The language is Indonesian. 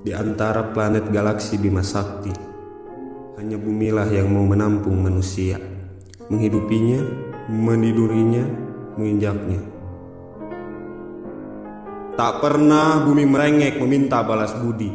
Di antara planet galaksi Bima Sakti, hanya bumilah yang mau menampung manusia, menghidupinya, menidurinya, menginjaknya. Tak pernah bumi merengek meminta balas budi.